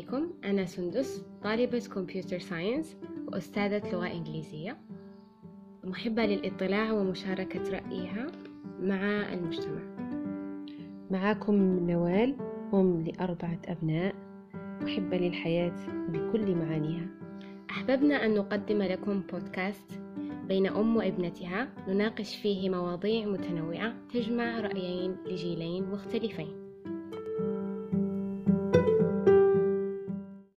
عليكم. أنا سندس طالبة كمبيوتر ساينس وأستاذة لغة إنجليزية. محبة للإطلاع ومشاركة رأيها مع المجتمع. معاكم نوال أم لأربعة أبناء. محبة للحياة بكل معانيها. أحببنا أن نقدم لكم بودكاست بين أم وابنتها. نناقش فيه مواضيع متنوعة تجمع رأيين لجيلين مختلفين.